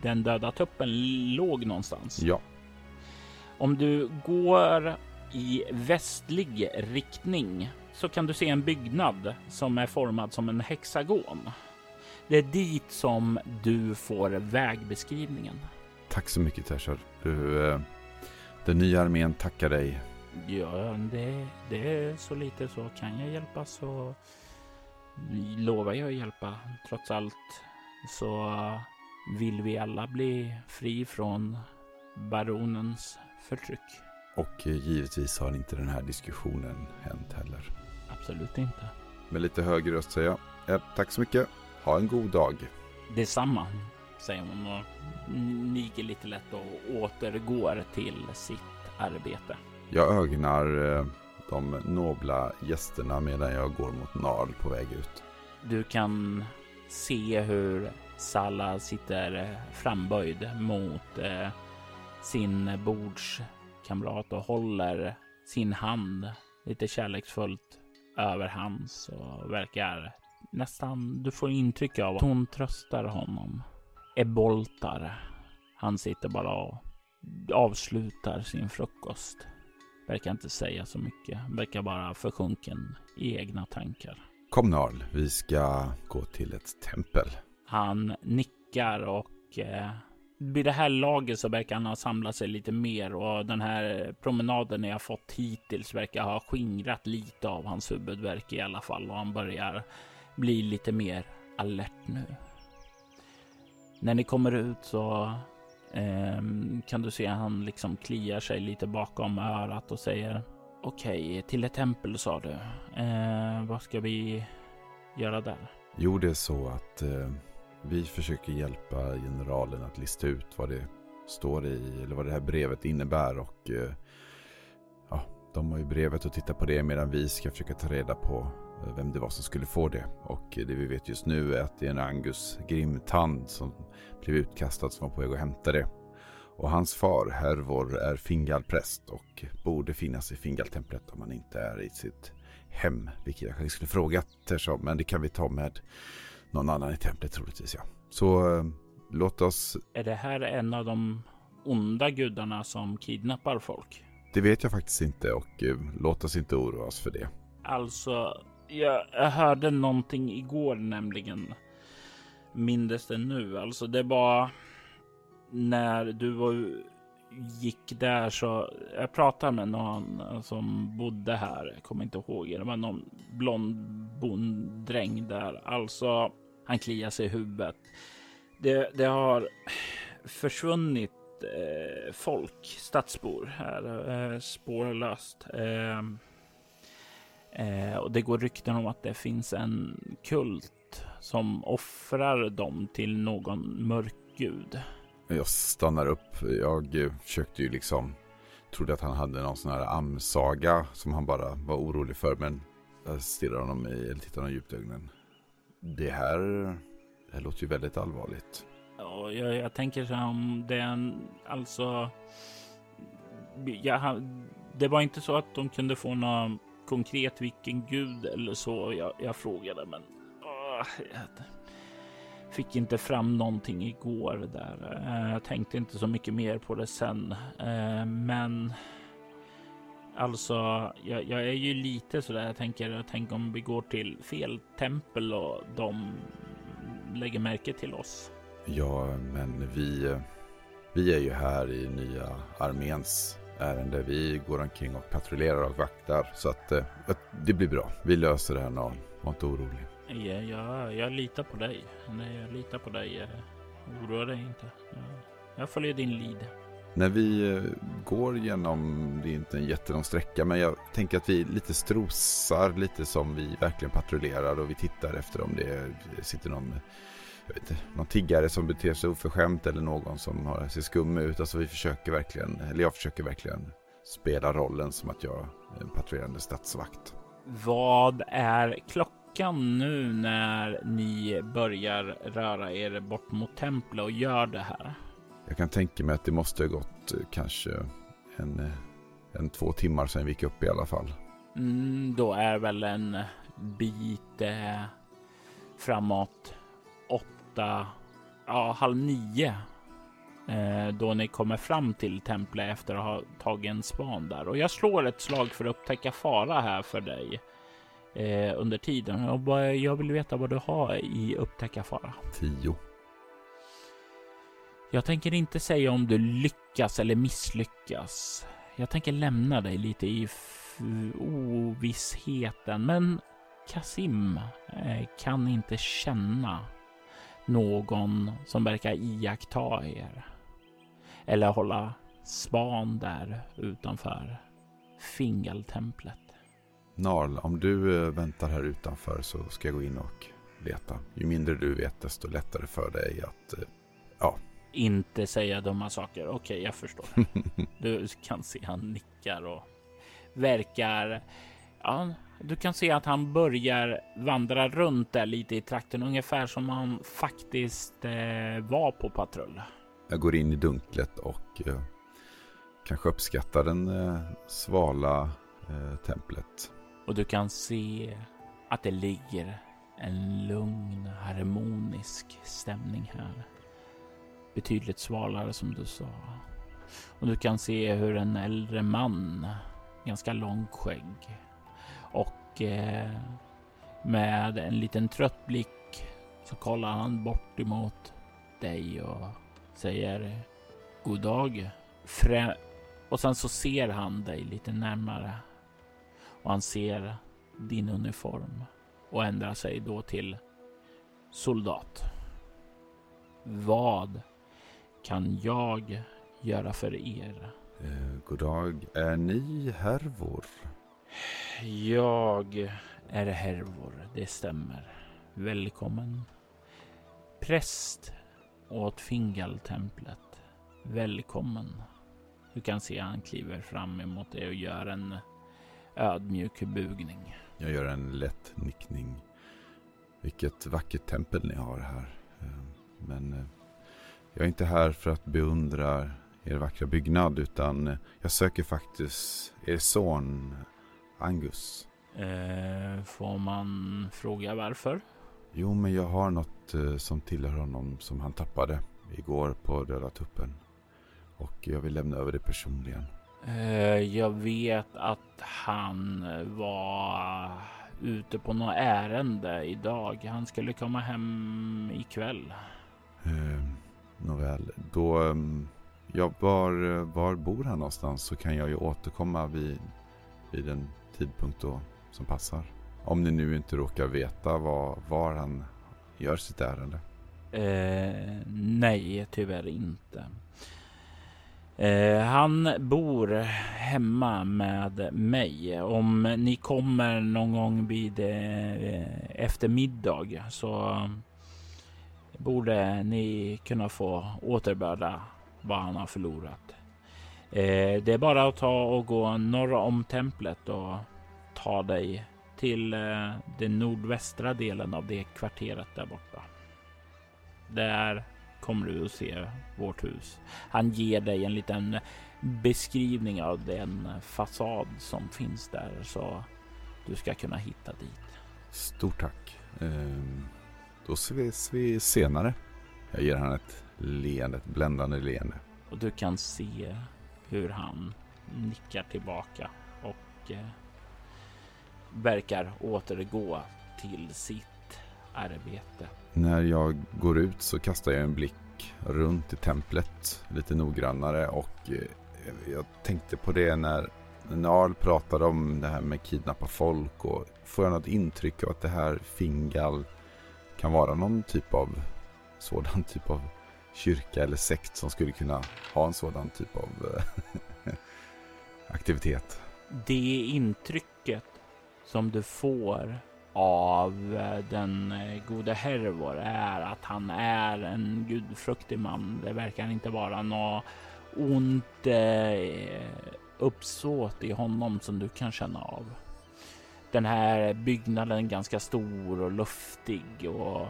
den döda tuppen låg någonstans? Ja. Om du går i västlig riktning så kan du se en byggnad som är formad som en hexagon. Det är dit som du får vägbeskrivningen. Tack så mycket Tashar. Du, eh, den nya armén tackar dig. Ja, det, det är så lite så kan jag hjälpa så lovar jag att hjälpa. Trots allt så vill vi alla bli fri från baronens förtryck. Och eh, givetvis har inte den här diskussionen hänt heller. Absolut inte. Med lite högre röst säger jag. Ja, tack så mycket. Ha en god dag. Detsamma, säger hon och niger lite lätt och återgår till sitt arbete. Jag ögnar eh, de nobla gästerna medan jag går mot Narl på väg ut. Du kan se hur Salla sitter framböjd mot eh, sin bordskamrat och håller sin hand lite kärleksfullt över hans och verkar nästan, du får intryck av att hon tröstar honom. Eboltar. Han sitter bara och avslutar sin frukost. Verkar inte säga så mycket. Verkar bara försjunken i egna tankar. Kom Narl, vi ska gå till ett tempel. Han nickar och eh, vid det här laget så verkar han ha samlat sig lite mer och den här promenaden jag fått hittills verkar ha skingrat lite av hans huvudvärk i alla fall och han börjar bli lite mer alert nu. När ni kommer ut så eh, kan du se han liksom kliar sig lite bakom örat och säger Okej, okay, till ett tempel sa du. Eh, vad ska vi göra där? Jo, det är så att eh vi försöker hjälpa generalen att lista ut vad det står i, eller vad det här brevet innebär. Och eh, ja, de har ju brevet och tittar på det medan vi ska försöka ta reda på vem det var som skulle få det. Och det vi vet just nu är att det är en Angus Grimtand som blev utkastad som var på väg att hämta det. Och hans far, Hervor, är Fingalpräst och borde finnas i Fingaltemplet om han inte är i sitt hem. Vilket jag kanske skulle fråga Tersa men det kan vi ta med någon annan i templet troligtvis ja. Så eh, låt oss... Är det här en av de onda gudarna som kidnappar folk? Det vet jag faktiskt inte och eh, låt oss inte oroa oss för det. Alltså, jag, jag hörde någonting igår nämligen. Mindes det nu. Alltså det var när du var, gick där så jag pratade med någon som bodde här. Jag kommer inte ihåg. Det var någon blond bonddräng där. Alltså han kliar sig i huvudet. Det, det har försvunnit eh, folk, stadsbor här, eh, spårlöst. Eh, eh, och det går rykten om att det finns en kult som offrar dem till någon mörk gud. Jag stannar upp. Jag eh, försökte ju liksom trodde att han hade någon sån här amsaga som han bara var orolig för. Men jag stirrar honom i, eller tittar honom djupt i ögonen. Det här, det här låter ju väldigt allvarligt. Ja, jag, jag tänker så här om den, alltså. Jag, det var inte så att de kunde få något konkret vilken gud eller så. Jag, jag frågade, men åh, jag fick inte fram någonting igår där. Eh, jag tänkte inte så mycket mer på det sen, eh, men Alltså, jag, jag, är ju lite sådär. Jag tänker, tänk om vi går till fel tempel och de lägger märke till oss. Ja, men vi, vi är ju här i nya arméns ärende. Vi går omkring och patrullerar och vaktar. Så att eh, det blir bra. Vi löser det här Narl. Var inte orolig. Ja, jag, jag litar på dig. Nej, jag litar på dig. Oroa dig inte. Jag följer din lid. När vi eh, går genom, det är inte en jättelång sträcka, men jag tänker att vi lite strosar lite som vi verkligen patrullerar och vi tittar efter om det sitter någon, jag inte, någon tiggare som beter sig oförskämt eller någon som har, ser skum ut. Alltså vi försöker verkligen, eller jag försöker verkligen spela rollen som att jag är en patrullerande stadsvakt. Vad är klockan nu när ni börjar röra er bort mot templet och gör det här? Jag kan tänka mig att det måste ha gått eh, kanske en, eh, en två timmar sedan vi gick upp i alla fall. Mm, då är väl en bit eh, framåt åtta, ja halv nio. Eh, då ni kommer fram till templet efter att ha tagit en span där. Och jag slår ett slag för att upptäcka fara här för dig eh, under tiden. Och jag vill veta vad du har i upptäcka fara. Tio. Jag tänker inte säga om du lyckas eller misslyckas. Jag tänker lämna dig lite i ovissheten, men Kasim eh, kan inte känna någon som verkar iaktta er eller hålla span där utanför Fingaltemplet. Narl, om du eh, väntar här utanför så ska jag gå in och leta. Ju mindre du vet, desto lättare för dig att eh, ja, inte säga dumma saker. Okej, okay, jag förstår. *laughs* Du kan se han nickar och verkar. Ja, du kan se att han börjar vandra runt där lite i trakten, ungefär som han faktiskt eh, var på patrull. Jag går in i dunklet och eh, kanske uppskattar den eh, svala eh, templet. Och du kan se att det ligger en lugn, harmonisk stämning här betydligt svalare som du sa. Och du kan se hur en äldre man, ganska långt skägg och eh, med en liten trött blick så kollar han bort emot dig och säger god dag. Frä och sen så ser han dig lite närmare och han ser din uniform och ändrar sig då till soldat. Vad kan jag göra för er? Eh, god dag. Är ni härvor? Jag är Hervor, det stämmer. Välkommen. Präst åt Fingaltemplet. Välkommen. Du kan se han kliver fram emot dig och gör en ödmjuk bugning. Jag gör en lätt nickning. Vilket vackert tempel ni har här. Eh, men eh, jag är inte här för att beundra er vackra byggnad utan eh, jag söker faktiskt er son Angus. Eh, får man fråga varför? Jo, men jag har något eh, som tillhör honom som han tappade igår på Röda tuppen. Och jag vill lämna över det personligen. Eh, jag vet att han var ute på något ärende idag. Han skulle komma hem ikväll. Eh, Nåväl, då... Ehm, ja, var, var bor han någonstans så kan jag ju återkomma vid, vid en tidpunkt då som passar. Om ni nu inte råkar veta var, var han gör sitt ärende. Eh, nej, tyvärr inte. Eh, han bor hemma med mig. Om ni kommer någon gång vid eh, eftermiddag så borde ni kunna få återbörda vad han har förlorat. Eh, det är bara att ta och gå norra om templet och ta dig till eh, den nordvästra delen av det kvarteret där borta. Där kommer du att se vårt hus. Han ger dig en liten beskrivning av den fasad som finns där så du ska kunna hitta dit. Stort tack. Um... Då ses vi senare. Jag ger han ett leende, ett bländande leende. Och du kan se hur han nickar tillbaka och eh, verkar återgå till sitt arbete. När jag går ut så kastar jag en blick runt i templet lite noggrannare och eh, jag tänkte på det när Narl pratade om det här med kidnappa folk och får jag något intryck av att det här Fingal kan vara någon typ av sådan typ av kyrka eller sekt som skulle kunna ha en sådan typ av eh, *laughs* aktivitet. Det intrycket som du får av eh, den eh, gode Hervor är att han är en gudfruktig man. Det verkar inte vara något ont uppsåt i honom som du kan känna av. Den här byggnaden är ganska stor och luftig och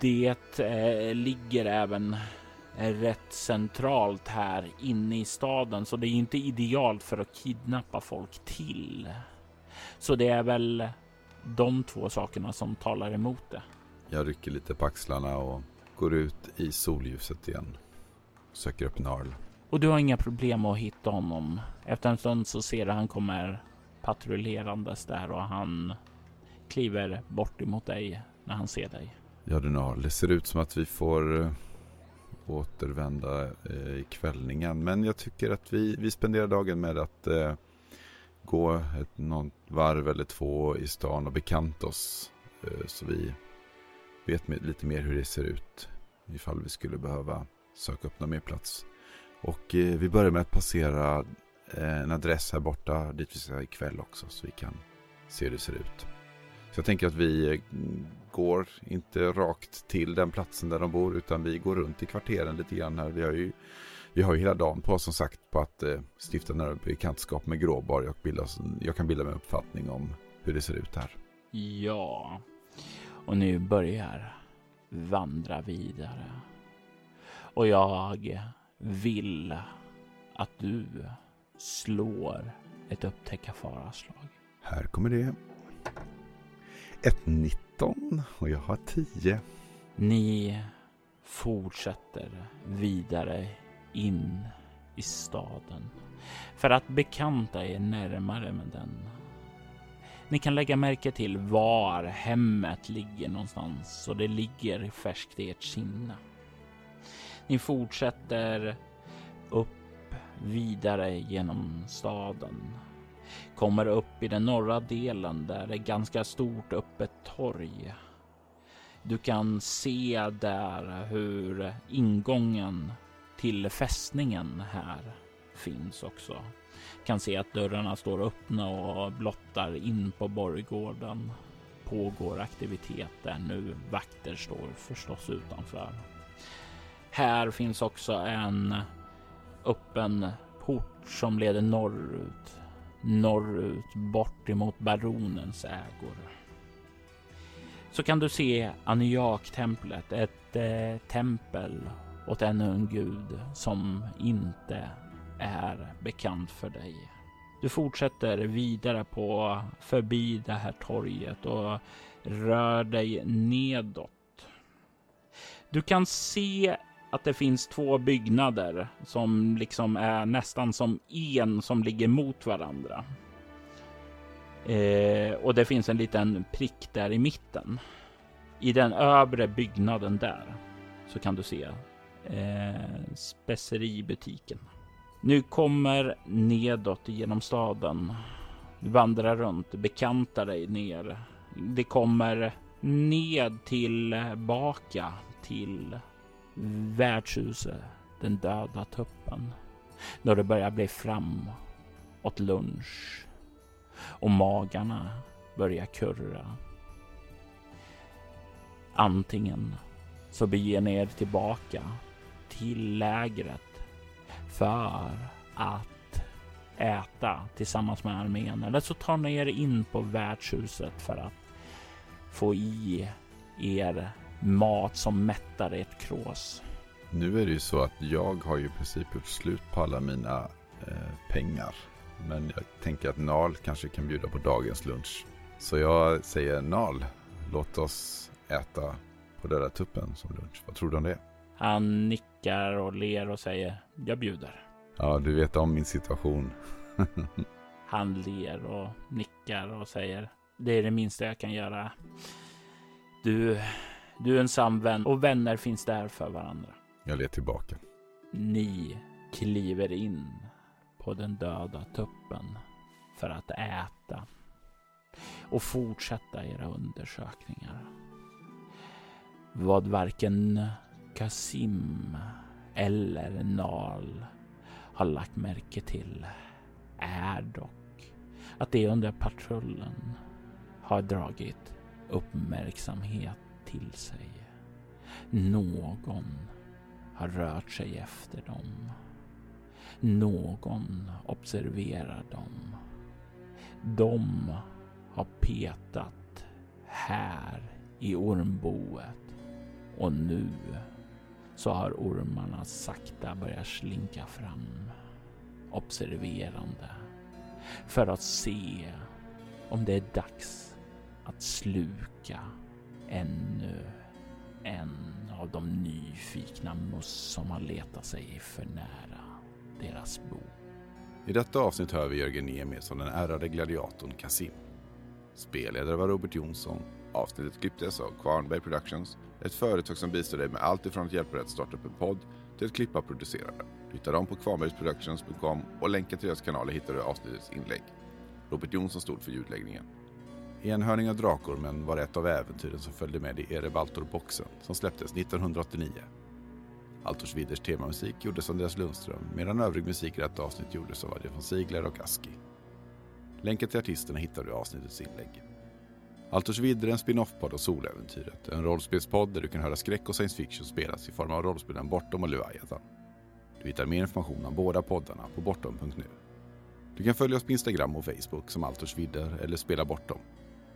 det eh, ligger även rätt centralt här inne i staden, så det är inte idealt för att kidnappa folk till. Så det är väl de två sakerna som talar emot det. Jag rycker lite på axlarna och går ut i solljuset igen. Söker upp Narl. Och du har inga problem att hitta honom. Efter en stund så ser du han kommer patrullerandes där och han kliver bort emot dig när han ser dig. Ja du det ser ut som att vi får eh, återvända eh, i kvällningen. Men jag tycker att vi, vi spenderar dagen med att eh, gå ett något varv eller två i stan och bekanta oss. Eh, så vi vet lite mer hur det ser ut. Ifall vi skulle behöva söka upp någon mer plats. Och eh, vi börjar med att passera eh, en adress här borta dit vi ska ikväll också så vi kan se hur det ser ut. Så jag tänker att vi eh, går inte rakt till den platsen där de bor utan vi går runt i kvarteren lite grann här. Vi har ju, vi har ju hela dagen på oss som sagt på att eh, stifta nära bekantskap med Gråborg och bilda, jag kan bilda mig en uppfattning om hur det ser ut här. Ja, och nu börjar vandra vidare. Och jag vill att du slår ett upptäcka fara-slag. Här kommer det. Ett 19 och jag har 10. Ni fortsätter vidare in i staden för att bekanta er närmare med den. Ni kan lägga märke till var hemmet ligger någonstans och det ligger färskt i ert sinne. Ni fortsätter upp vidare genom staden. Kommer upp i den norra delen där det är ganska stort öppet torg. Du kan se där hur ingången till fästningen här finns också. Kan se att dörrarna står öppna och blottar in på borggården. Pågår aktiviteter nu. Vakter står förstås utanför. Här finns också en öppen port som leder norrut. Norrut bort emot baronens ägor. Så kan du se Aniak-templet, ett eh, tempel åt ännu en gud som inte är bekant för dig. Du fortsätter vidare på förbi det här torget och rör dig nedåt. Du kan se att det finns två byggnader som liksom är nästan som en som ligger mot varandra. Eh, och det finns en liten prick där i mitten. I den övre byggnaden där så kan du se eh, speceributiken. Nu kommer nedåt genom staden. Du vandrar runt, bekantar dig ner. Det kommer ned tillbaka till eh, värdshuset, den döda tuppen. När det börjar bli fram åt lunch och magarna börjar kurra. Antingen så beger ni er tillbaka till lägret för att äta tillsammans med armén eller så tar ni er in på värdshuset för att få i er mat som mättar ett krås. Nu är det ju så att jag har ju i princip gjort slut på alla mina eh, pengar. Men jag tänker att Nal kanske kan bjuda på dagens lunch. Så jag säger Nal, låt oss äta på Döda tuppen som lunch. Vad tror du om det? Han nickar och ler och säger jag bjuder. Ja, du vet om min situation. *laughs* Han ler och nickar och säger det är det minsta jag kan göra. Du du är en sann vän och vänner finns där för varandra. Jag ler tillbaka. Ni kliver in på den döda tuppen för att äta och fortsätta era undersökningar. Vad varken Kasim eller Nal har lagt märke till är dock att det under patrullen har dragit uppmärksamhet till sig. Någon har rört sig efter dem. Någon observerar dem. De har petat här i ormboet och nu så har ormarna sakta börjat slinka fram observerande för att se om det är dags att sluka ännu en av de nyfikna möss som har letat sig för nära deras bo. I detta avsnitt hör vi Jörgen Niemi som den ärrade gladiatorn Kasim. Spelledare var Robert Jonsson. Avsnittet klipptes av Kvarnberg Productions, ett företag som bistår dig med allt ifrån att hjälpa dig att starta upp en podd till att klippa och producera den. Hitta dem på kvarnbergsproductions.com och länkar till deras kanaler hittar du i avsnittets inlägg. Robert Jonsson stod för ljudläggningen. Enhörning av Drakormen var ett av äventyren som följde med i Erebaltor-boxen som släpptes 1989. Altors Widers temamusik gjordes av Andreas Lundström medan övrig musik i detta avsnitt gjordes av Adrian von Ziegler och Aski. Länken till artisterna hittar du i avsnittets inlägg. Altors Vidder är en spin-off-podd av Soläventyret, en rollspelspodd där du kan höra skräck och science fiction spelas i form av rollspelen Bortom och Leviathan. Du hittar mer information om båda poddarna på bortom.nu. Du kan följa oss på Instagram och Facebook som Altors Vidder eller Spela Bortom.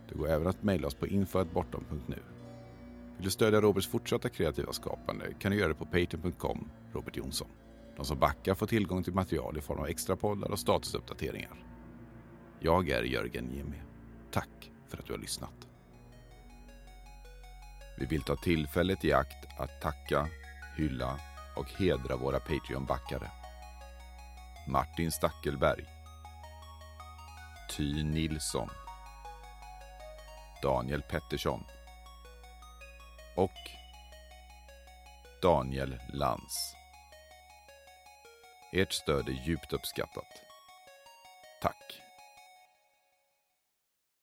Det går även att mejla oss på info.bortom.nu. Vill du stödja Roberts fortsatta kreativa skapande kan du göra det på patreon.com Robert Jonsson. De som backar får tillgång till material i form av extra poddar och statusuppdateringar. Jag är Jörgen Jimmy. Tack för att du har lyssnat. Vi vill ta tillfället i akt att tacka, hylla och hedra våra Patreon-backare. Martin Stackelberg. Ty Nilsson. Daniel Pettersson. Och Daniel Lantz. Ert stöd är djupt uppskattat. Tack!